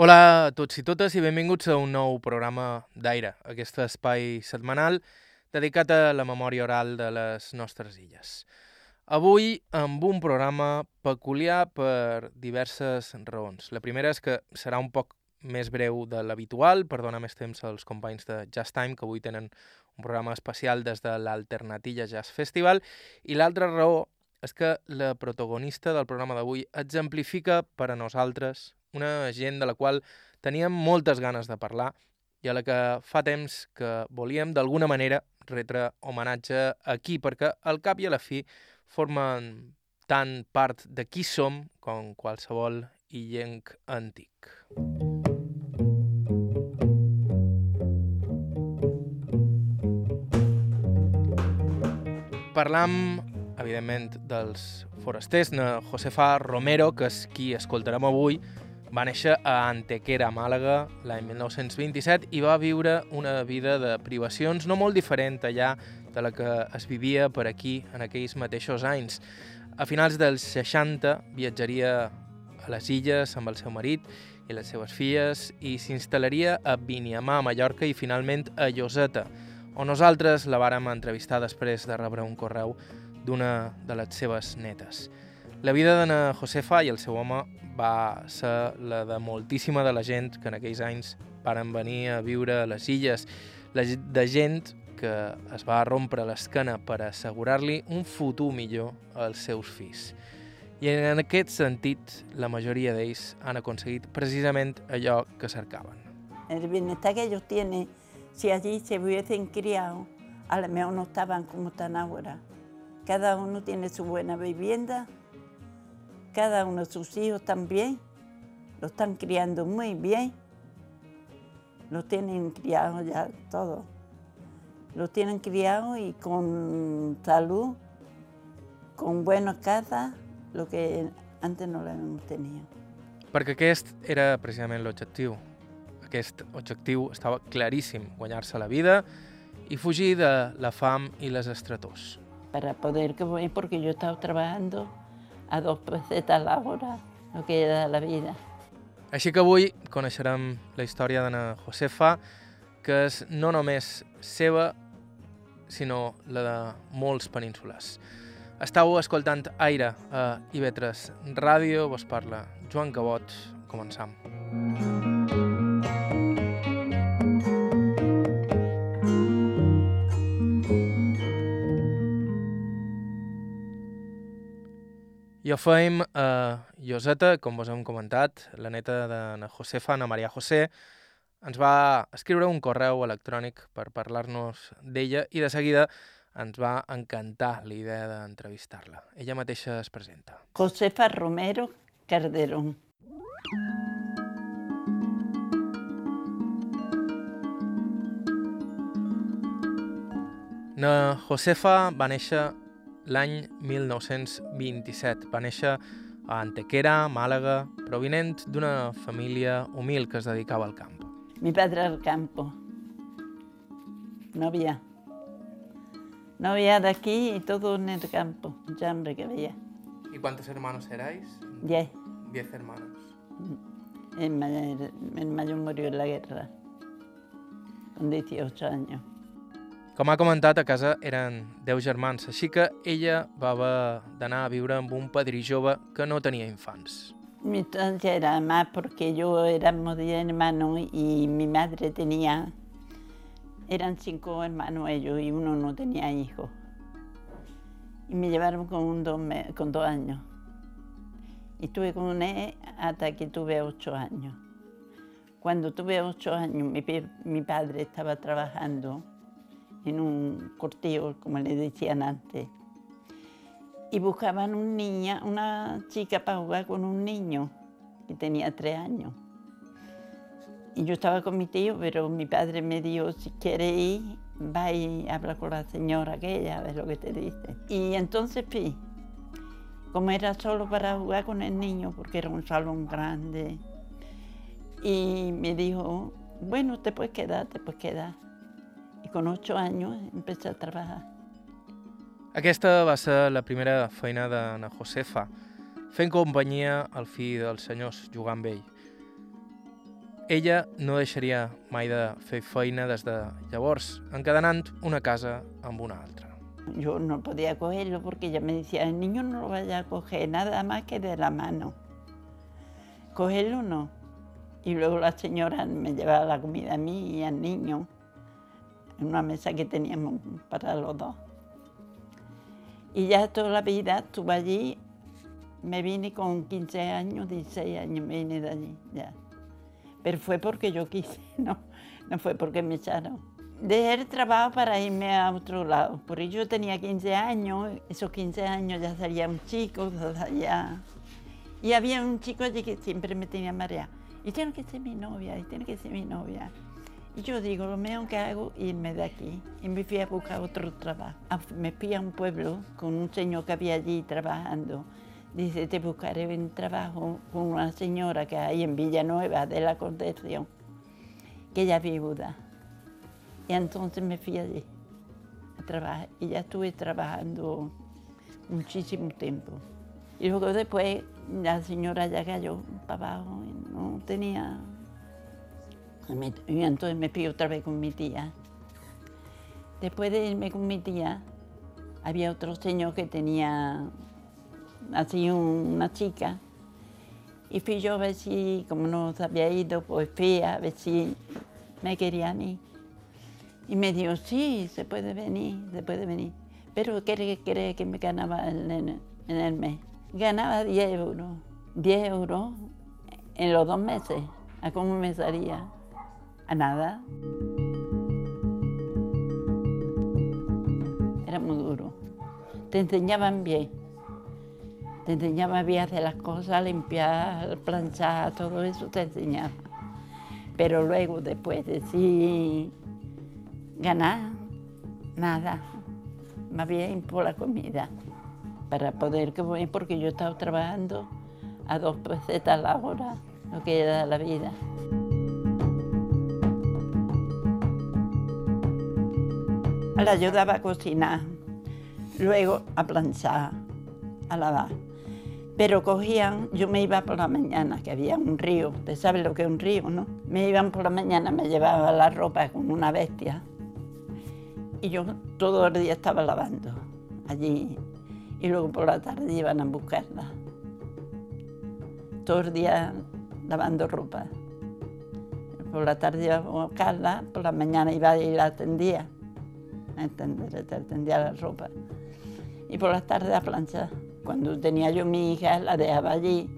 Hola a tots i totes i benvinguts a un nou programa d'Aire, aquest espai setmanal dedicat a la memòria oral de les nostres illes. Avui amb un programa peculiar per diverses raons. La primera és que serà un poc més breu de l'habitual, per donar més temps als companys de Just Time, que avui tenen un programa especial des de l'Alternatilla Jazz Festival, i l'altra raó és que la protagonista del programa d'avui exemplifica per a nosaltres una gent de la qual teníem moltes ganes de parlar i a la que fa temps que volíem d'alguna manera retre homenatge aquí, perquè al cap i a la fi formen tant part de qui som com qualsevol illenc antic. Parlam, evidentment, dels forasters. Na Josefa Romero, que és qui escoltarem avui, va néixer a Antequera, Màlaga, l'any 1927 i va viure una vida de privacions no molt diferent allà de la que es vivia per aquí en aquells mateixos anys. A finals dels 60 viatjaria a les illes amb el seu marit i les seves filles i s'instal·laria a Biniamà, a Mallorca i finalment a Lloseta, on nosaltres la vàrem entrevistar després de rebre un correu d'una de les seves netes. La vida d'Anna Josefa i el seu home va ser la de moltíssima de la gent que en aquells anys varen venir a viure a les illes, la de gent que es va rompre l'esquena per assegurar-li un futur millor als seus fills. I en aquest sentit, la majoria d'ells han aconseguit precisament allò que cercaven. El bienestar que ellos tienen, si allí se hubiesen criado, a lo mejor no estaban como están ahora. Cada uno tiene su buena vivienda, cada uno de sus hijos también, lo están criando muy bien, lo tienen criado ya todo, lo tienen criado y con salud, con buenas casas, lo que antes no lo hemos tenido. Perquè aquest era precisament l'objectiu. Aquest objectiu estava claríssim, guanyar-se la vida i fugir de la fam i les estretors. Para poder porque yo he estado trabajando a dos pesetas la hora, lo que era la vida. Així que avui coneixerem la història d'Anna Josefa, que és no només seva, sinó la de molts peninsulars. Estau escoltant Aire a IB3 Ràdio, vos parla Joan Cabot, començam. I ho feim a Joseta, com vos hem comentat, la neta de Josefa, Ana Maria José, ens va escriure un correu electrònic per parlar-nos d'ella i de seguida ens va encantar la idea d'entrevistar-la. Ella mateixa es presenta. Josefa Romero Carderón. Na Josefa va néixer l'any 1927. Va néixer a Antequera, Màlaga, provinent d'una família humil que es dedicava al camp. Mi padre al campo. No había. No había de aquí y todo en el campo. Ya hambre que había. ¿Y cuántos hermanos erais? Diez. Diez hermanos. El mayor, el mayor murió en la guerra. Con 18 años. Com ha comentat, a casa eren 10 germans, així que ella va haver d'anar a viure amb un padrí jove que no tenia infants. Mi estancia era más porque yo éramos 10 hermanos y mi madre tenía, eran cinco hermanos ellos y uno no tenía hijos. Y me llevaron con, un dos, con dos años. Y estuve con él hasta que tuve ocho años. Cuando tuve ocho años, mi, mi padre estaba trabajando en un cortillo, como le decían antes. Y buscaban un niña, una chica para jugar con un niño que tenía tres años. Y yo estaba con mi tío, pero mi padre me dijo, si quieres ir, va y habla con la señora aquella, a ver lo que te dice. Y entonces fui. Como era solo para jugar con el niño, porque era un salón grande. Y me dijo, bueno, te puedes quedar, te puedes quedar. Y con ocho años empecé a trabajar. Aquesta va ser la primera feina d'Anna Josefa, fent companyia al fill dels senyors, jugant amb ell. Ella no deixaria mai de fer feina des de llavors, encadenant una casa amb una altra. Yo no podía cogerlo porque ella me decía, el niño no lo vaya a coger nada más que de la mano. Cogerlo no. Y luego la señora me llevaba la comida a mí y al niño en una mesa que teníamos para los dos. Y ya toda la vida estuve allí, me vine con 15 años, 16 años, me vine de allí ya. Pero fue porque yo quise, no, no fue porque me echaron. Dejé el trabajo para irme a otro lado, porque yo tenía 15 años, esos 15 años ya salía un chico, ya. Y había un chico allí que siempre me tenía mareada. Y tiene que ser mi novia, y tiene que ser mi novia. Yo digo, lo mejor que hago irme de aquí. Y me fui a buscar otro trabajo. Me fui a un pueblo con un señor que había allí trabajando. Dice, te buscaré un trabajo con una señora que hay en Villanueva de la Concepción, que ella viuda. Y entonces me fui allí a trabajar. Y ya estuve trabajando muchísimo tiempo. Y luego después la señora ya cayó para abajo y no tenía y entonces me fui otra vez con mi tía. Después de irme con mi tía, había otro señor que tenía así una chica. Y fui yo a ver si, como no se había ido, pues fui a ver si me quería a mí. Y me dijo, sí, se puede venir, se puede venir. Pero ¿qué cree que me ganaba en, el mes? Ganaba 10 euros. 10 euros en los dos meses. ¿A cómo me salía? A nada. Era muy duro. Te enseñaban bien. Te enseñaban bien hacer las cosas, limpiar, planchar, todo eso te enseñaba. Pero luego, después de sí ganar, nada. Más bien por la comida. Para poder comer, porque yo estaba trabajando a dos pesetas la hora, lo que era la vida. La ayudaba a cocinar, luego a planchar, a lavar. Pero cogían, yo me iba por la mañana, que había un río, usted sabe lo que es un río, ¿no? Me iban por la mañana, me llevaba la ropa como una bestia. Y yo todo el día estaba lavando allí. Y luego por la tarde iban a buscarla. Todo el día lavando ropa. Por la tarde iba a buscarla, por la mañana iba y la atendía te tendía la ropa. Y por las tardes a planchar. Cuando tenía yo mi hija, la dejaba allí.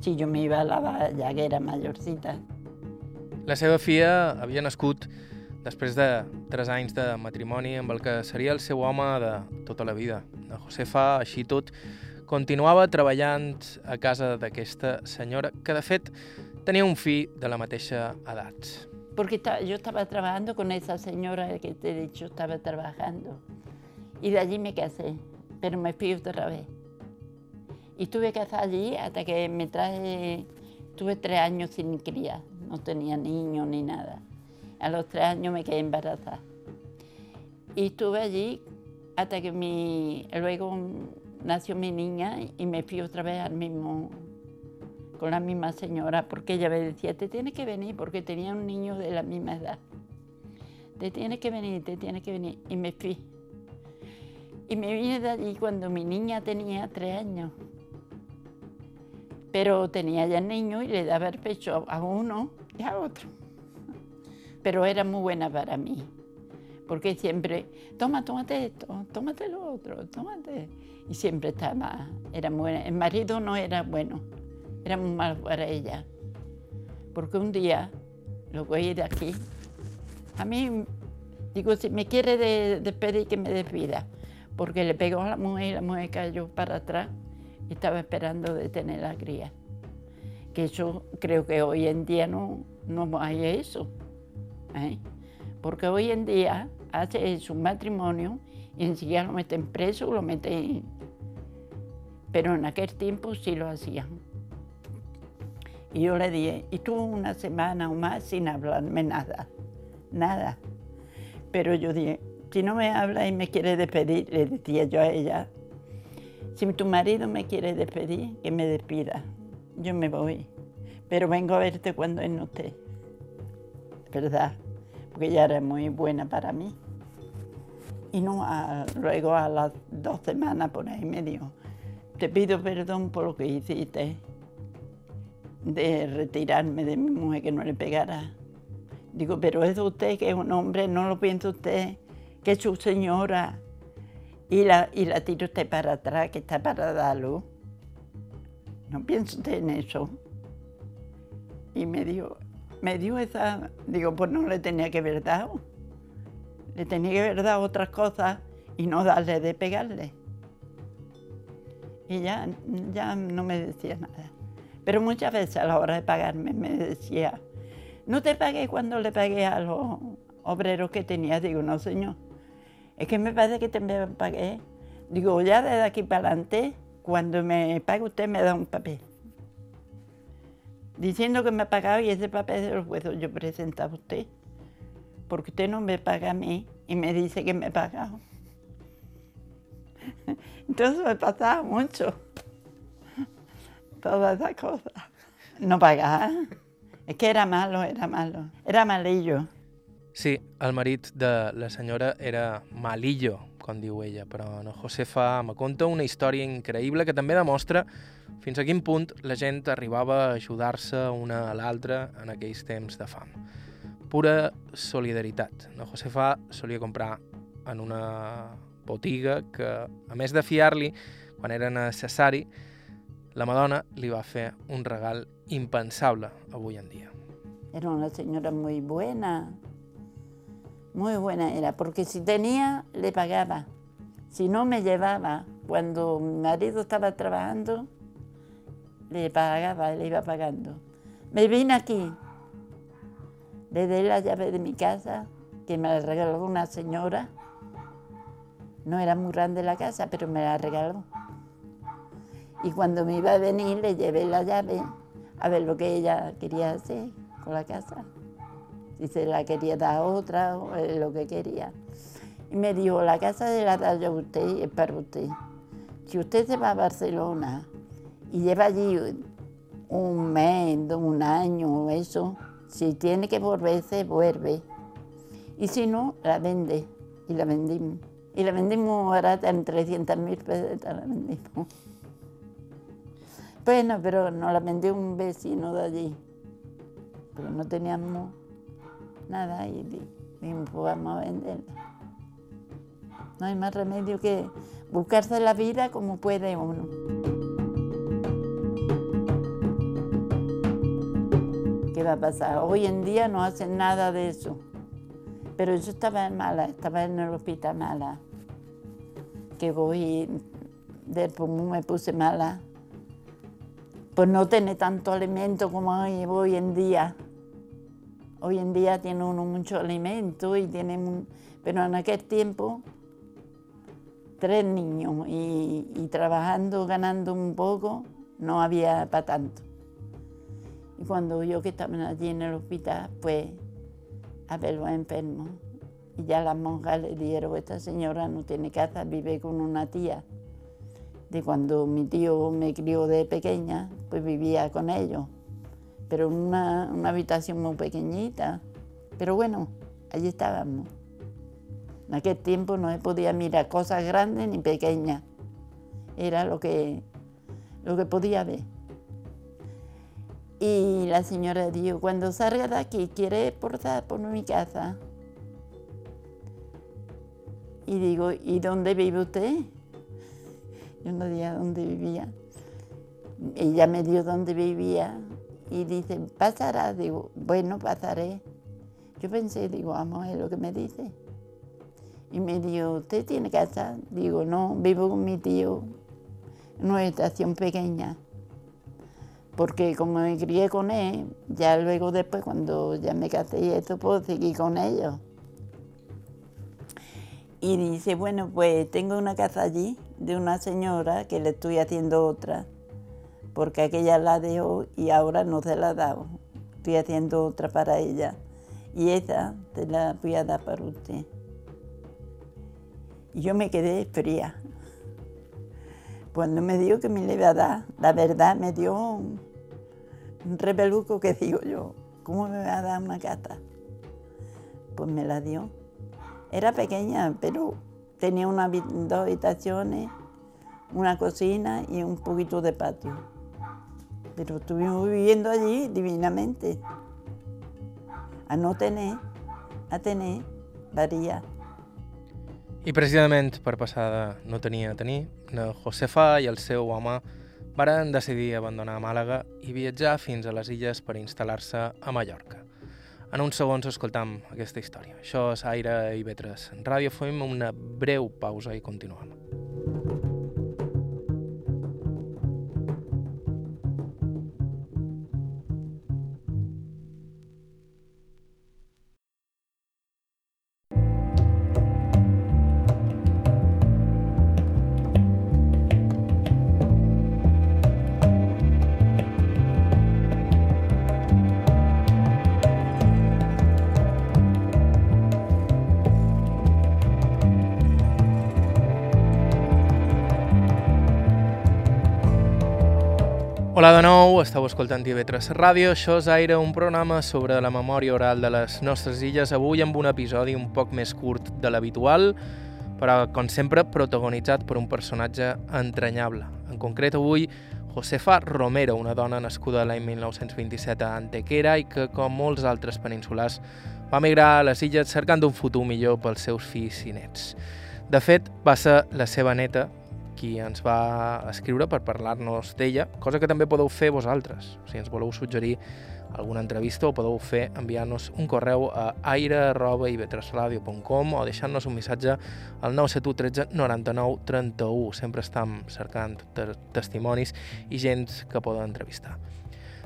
Si yo me iba a lavar, ja que era mayorcita. La seva filla havia nascut després de tres anys de matrimoni amb el que seria el seu home de tota la vida. La Josefa, així tot, continuava treballant a casa d'aquesta senyora, que de fet tenia un fill de la mateixa edat. Porque yo estaba trabajando con esa señora que te he dicho, estaba trabajando. Y de allí me casé, pero me fui otra vez. Y estuve casada allí hasta que me traje, tuve tres años sin cría, no tenía niños ni nada. A los tres años me quedé embarazada. Y estuve allí hasta que mi, luego nació mi niña y me fui otra vez al mismo con la misma señora, porque ella me decía, te tienes que venir, porque tenía un niño de la misma edad. Te tienes que venir, te tienes que venir. Y me fui. Y me vine de allí cuando mi niña tenía tres años. Pero tenía ya niño y le daba el pecho a uno y a otro. Pero era muy buena para mí, porque siempre, toma, tómate esto, tómate lo otro, tómate. Y siempre estaba, era muy. El marido no era bueno era muy mal para ella. Porque un día, lo voy a ir de aquí, a mí, digo, si me quiere despedir, que me despida. Porque le pegó a la mujer y la mujer cayó para atrás y estaba esperando de tener la cría. Que eso creo que hoy en día no, no hay eso. ¿eh? Porque hoy en día hace su matrimonio y enseguida lo meten preso, lo meten... Pero en aquel tiempo sí lo hacían. Y yo le dije, y tuvo una semana o más sin hablarme nada, nada. Pero yo dije, si no me habla y me quiere despedir, le decía yo a ella, si tu marido me quiere despedir, que me despida. Yo me voy, pero vengo a verte cuando él no esté. ¿verdad? Porque ella era muy buena para mí. Y no, luego a las dos semanas por ahí me dijo, te pido perdón por lo que hiciste de retirarme de mi mujer que no le pegara. Digo, pero es usted que es un hombre, no lo piensa usted, que es su señora. Y la, y la tiro usted para atrás, que está para dar luz. No piensa usted en eso. Y me dio, me dio esa, digo, pues no le tenía que haber dado. Le tenía que haber dado otras cosas y no darle de pegarle. Y ya, ya no me decía nada. Pero muchas veces a la hora de pagarme me decía, no te pagué cuando le pagué a los obreros que tenía. Digo, no señor, es que me parece que te me pagué. Digo, ya desde aquí para adelante, cuando me pague usted me da un papel. Diciendo que me ha pagado y ese papel se lo puedo yo presentar a usted. Porque usted no me paga a mí y me dice que me ha pagado. Entonces me pasaba mucho. Todas esas cosas. No pagaba. Es que era malo, era malo. Era malillo. Sí, el marit de la senyora era malillo, com diu ella, però no, Josefa me conta una història increïble que també demostra fins a quin punt la gent arribava a ajudar-se una a l'altra en aquells temps de fam. Pura solidaritat. No, Josefa solia comprar en una botiga que, a més de fiar-li, quan era necessari, la Madonna li va fer un regal impensable avui en. Era una senyora muy buena, muy buena era, porque si tenía, le pagaba. Si no, me llevaba. Cuando mi marido estaba trabajando, le pagaba, le iba pagando. Me vine aquí, le di la llave de mi casa, que me la regaló una señora. No era muy grande la casa, pero me la regaló. Y cuando me iba a venir, le llevé la llave a ver lo que ella quería hacer con la casa si se la quería dar a otra o lo que quería. Y me dijo, la casa de la da usted es para usted. Si usted se va a Barcelona y lleva allí un mes, un año, eso, si tiene que volverse, vuelve. Y si no, la vende. Y la vendimos. Y la vendimos barata en 300 mil pesetas, la vendimos. Bueno, pero nos la vendió un vecino de allí. Pero no teníamos nada y dijimos, vamos a venderla. No hay más remedio que buscarse la vida como puede uno. ¿Qué va a pasar? Hoy en día no hacen nada de eso. Pero yo estaba mala, estaba en el hospital mala. Que voy pulmón me puse mala. Pues no tiene tanto alimento como hoy, hoy en día. Hoy en día tiene uno mucho alimento y tiene, pero en aquel tiempo tres niños y, trabajando, ganando un poco, no había para tanto. Y cuando yo que estaba allí en el hospital, pues a ver los enfermos. Y ya las monjas le dijeron, esta señora no tiene casa, vive con una tía. De cuando mi tío me crió de pequeña, pues vivía con ellos pero en una, habitación muy pequeñita. Pero bueno, allí estábamos. En aquel tiempo no se podía mirar cosas grandes ni pequeñas. Era lo que, lo que podía ver. Y la señora dijo, cuando salga de aquí, ¿quiere portar por mi casa? Y digo, ¿y dónde vive usted? Yo no dije dónde vivía. Ella me dio dónde vivía y dice, pasará, digo, bueno, pasaré. Yo pensé, digo, vamos ver lo que me dice. Y me dijo, ¿usted tiene casa? Digo, no, vivo con mi tío en una estación pequeña. Porque como me crié con él, ya luego después, cuando ya me casé y esto, puedo seguir con ellos. Y dice, bueno, pues tengo una casa allí de una señora que le estoy haciendo otra porque aquella la dejó y ahora no se la ha dado. Estoy haciendo otra para ella y esa te la voy a dar para usted. Y yo me quedé fría. Cuando me dijo que me le iba a dar, la verdad me dio un, repeluco que digo yo, ¿cómo me va a dar una gata? pues me la dio. Era pequeña, pero tenía una, dos habitaciones, una cocina y un poquito de patio. Pero estuvimos viviendo allí divinamente. A no tener, a tener, varia. I precisament per passar de no tenir a tenir, na Josefa i el seu home varen decidir abandonar Màlaga i viatjar fins a les illes per instal·lar-se a Mallorca. En uns segons escoltam aquesta història. Això és Aire i Vetres. Ràdio fem una breu pausa i continuem. Hola de nou, esteu escoltant TV3 Ràdio, això és Aire, un programa sobre la memòria oral de les nostres illes, avui amb un episodi un poc més curt de l'habitual, però, com sempre, protagonitzat per un personatge entranyable. En concret, avui, Josefa Romero, una dona nascuda l'any 1927 a Antequera i que, com molts altres peninsulars, va migrar a les illes cercant un futur millor pels seus fills i nets. De fet, va ser la seva neta, qui ens va escriure per parlar-nos d'ella, cosa que també podeu fer vosaltres. Si ens voleu suggerir alguna entrevista o podeu fer enviar-nos un correu a aire.ivetresradio.com o deixar-nos un missatge al 971 13 99 31. Sempre estem cercant testimonis i gent que poden entrevistar.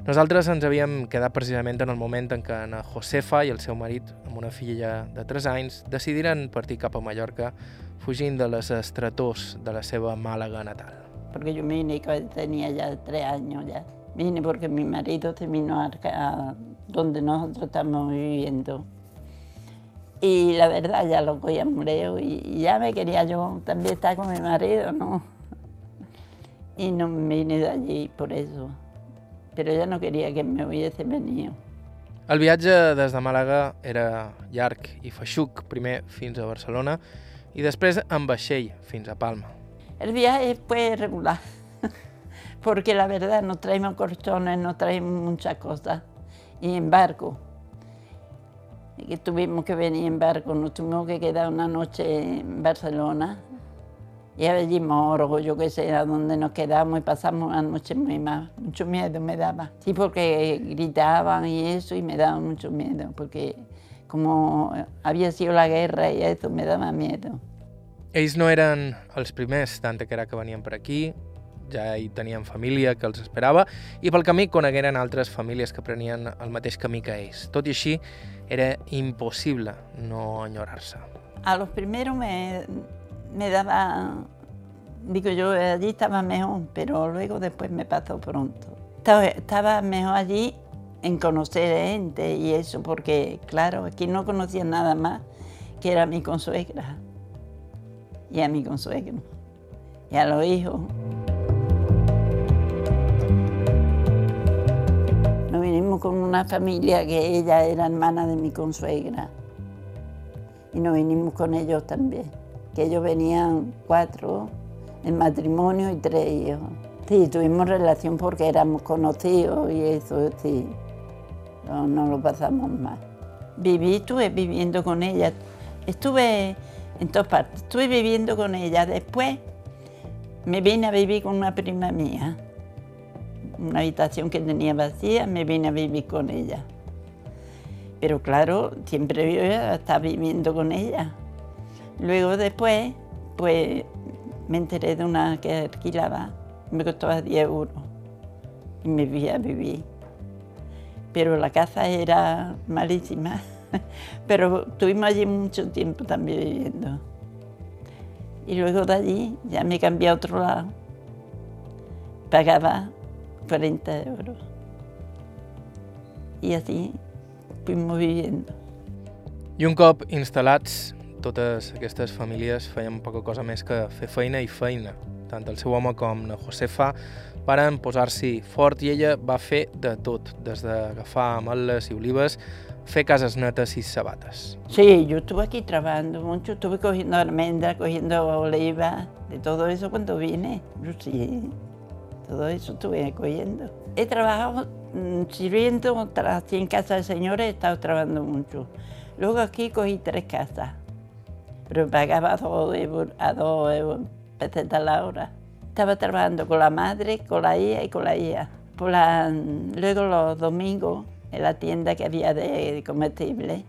Nosaltres ens havíem quedat precisament en el moment en què na Josefa i el seu marit, amb una filla de 3 anys, decidiren partir cap a Mallorca fugint de les estretors de la seva Màlaga natal. Porque yo vine cuando tenía ya tres años ya. Vine porque mi marido se vino a, a donde nosotros estamos viviendo. Y la verdad ya lo cogía mureo y ya me quería yo también estar con mi marido, ¿no? Y no me vine de allí por eso. Però ja no quería que me hubiese venido. El viatge des de Màlaga era llarg i feixuc, primer fins a Barcelona i després en vaixell fins a Palma. El viaje fue regular, porque la verdad no traemos colchones, no traemos muchas cosas, y en barco. Y que tuvimos que venir en barco, nos tuvimos que quedar una noche en Barcelona, y allí Morgo, yo qué sé, a donde nos quedamos y pasamos una noche muy mal. Mucho miedo me daba. Sí, porque gritaban y eso y me daba mucho miedo, porque como havia sido la guerra i això me dava miedo. Ells no eren els primers d'Antequera que venien per aquí, ja hi tenien família que els esperava i pel camí conegueren altres famílies que prenien el mateix camí que ells. Tot i així, era impossible no enyorar-se. A los primeros me, me daba, digo yo, allí estaba mejor, pero luego después me pasó pronto. Estaba mejor allí en conocer gente y eso, porque claro, aquí no conocía nada más que era mi consuegra y a mi consuegro y a los hijos. Nos vinimos con una familia que ella era hermana de mi consuegra y nos vinimos con ellos también, que ellos venían cuatro, en matrimonio y tres hijos. Sí, tuvimos relación porque éramos conocidos y eso, sí no, lo pasamos mal. Viví, estuve viviendo con ella, estuve en todas partes, estuve viviendo con ella. Después me vine a vivir con una prima mía, una habitación que tenía vacía, me vine a vivir con ella. Pero claro, siempre yo estaba viviendo con ella. Luego después, pues me enteré de una que alquilaba, me costaba 10 euros y me fui a vivir pero la casa era malísima. Pero estuvimos allí mucho tiempo también viviendo. Y luego de allí ya me cambié a otro lado. Pagaba 40 euros. I així fuimos viviendo. I un cop instal·lats, totes aquestes famílies feien poca cosa més que fer feina i feina. Tant el seu home com la Josefa varen posar-s'hi fort i ella va fer de tot, des d'agafar ametlles i olives fer cases netes i sabates. Sí, yo estuve aquí trabajando mucho, estuve cogiendo almendras, cogiendo oliva, de todo eso cuando vine. Yo sí, todo eso estuve cogiendo. He trabajado mm, sirviendo así en casa de señores, he estado trabajando mucho. Luego aquí cogí tres casas, pero pagaba dos euros, a dos euros pesetas la hora. Estaba trabajando con la madre, con la hija y con la hija. Por la- luego los domingos, en la tienda que había de comestibles,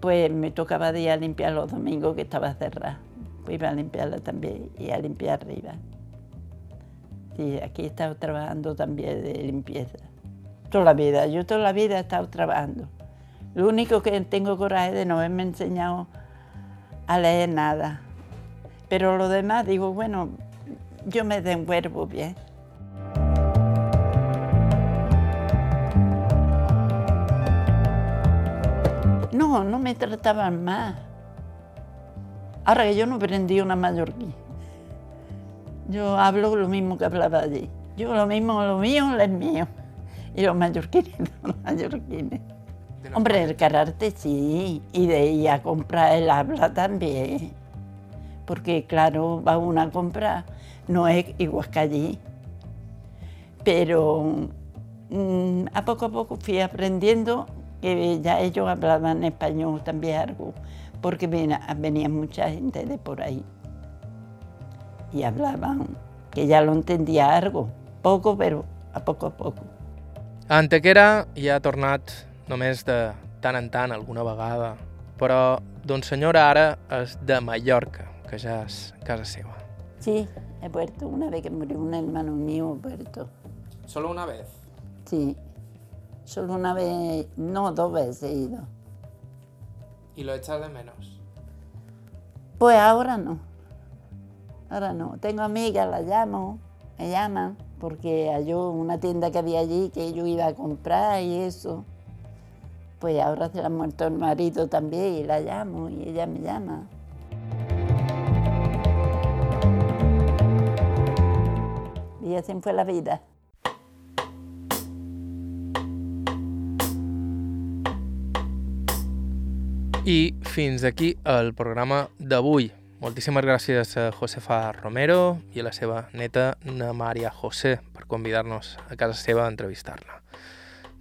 pues me tocaba de ir a limpiar los domingos que estaba cerrada. Pues iba a limpiarla también y a limpiar arriba. Sí, aquí he estado trabajando también de limpieza. Toda la vida, yo toda la vida he estado trabajando. Lo único que tengo coraje de no haberme enseñado a leer nada. Pero lo demás digo, bueno, yo me desenvuelvo bien. No, no me trataban mal. Ahora que yo no aprendí una mallorquí. Yo hablo lo mismo que hablaba allí. Yo lo mismo, lo mío es mío. Y los mallorquines, los mallorquines. Hombre, el carácter sí, y de ir a comprar el habla también. Porque claro, va uno a comprar, no es igual que allí. Pero mm, a poco a poco fui aprendiendo que ya ellos hablaban español también algo, porque ven- venía mucha gente de por ahí. Y hablaban, que ya lo entendía algo, poco, pero a poco a poco. A Antequera hi ha tornat només de tant en tant, alguna vegada, però Don Senyora ara és de Mallorca, que ja és casa seva. Sí, he vuelto una vez que murió un hermano mío, he vuelto. Solo una vez. Sí, solo una vez, no, dos veces he ido. ¿Y lo echas de menos? Pues ahora no, ahora no. Tengo amigas, las llamo, me llaman, porque hay una tienda que había allí que yo iba a comprar y eso. Pues ahora se le ha muerto el marido también y la llamo y ella me llama. Y así fue la vida. I fins aquí el programa d'avui. Moltíssimes gràcies a Josefa Romero i a la seva neta, na Maria José, per convidar-nos a casa seva a entrevistar-la.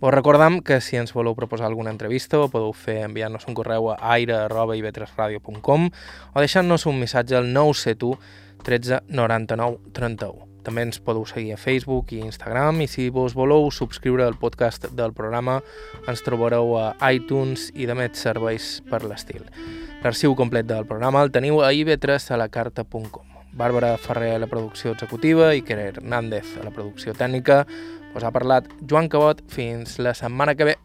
Vos recordam que si ens voleu proposar alguna entrevista ho podeu fer enviant-nos un correu a aire.ib3radio.com o deixant-nos un missatge al 971 13 99 31. També ens podeu seguir a Facebook i Instagram i si vos voleu subscriure al podcast del programa ens trobareu a iTunes i de més serveis per l'estil. L'arxiu complet del programa el teniu a ib3alacarta.com. Bàrbara Ferrer a la producció executiva i Querer Hernández a la producció tècnica. Us ha parlat Joan Cabot. Fins la setmana que ve.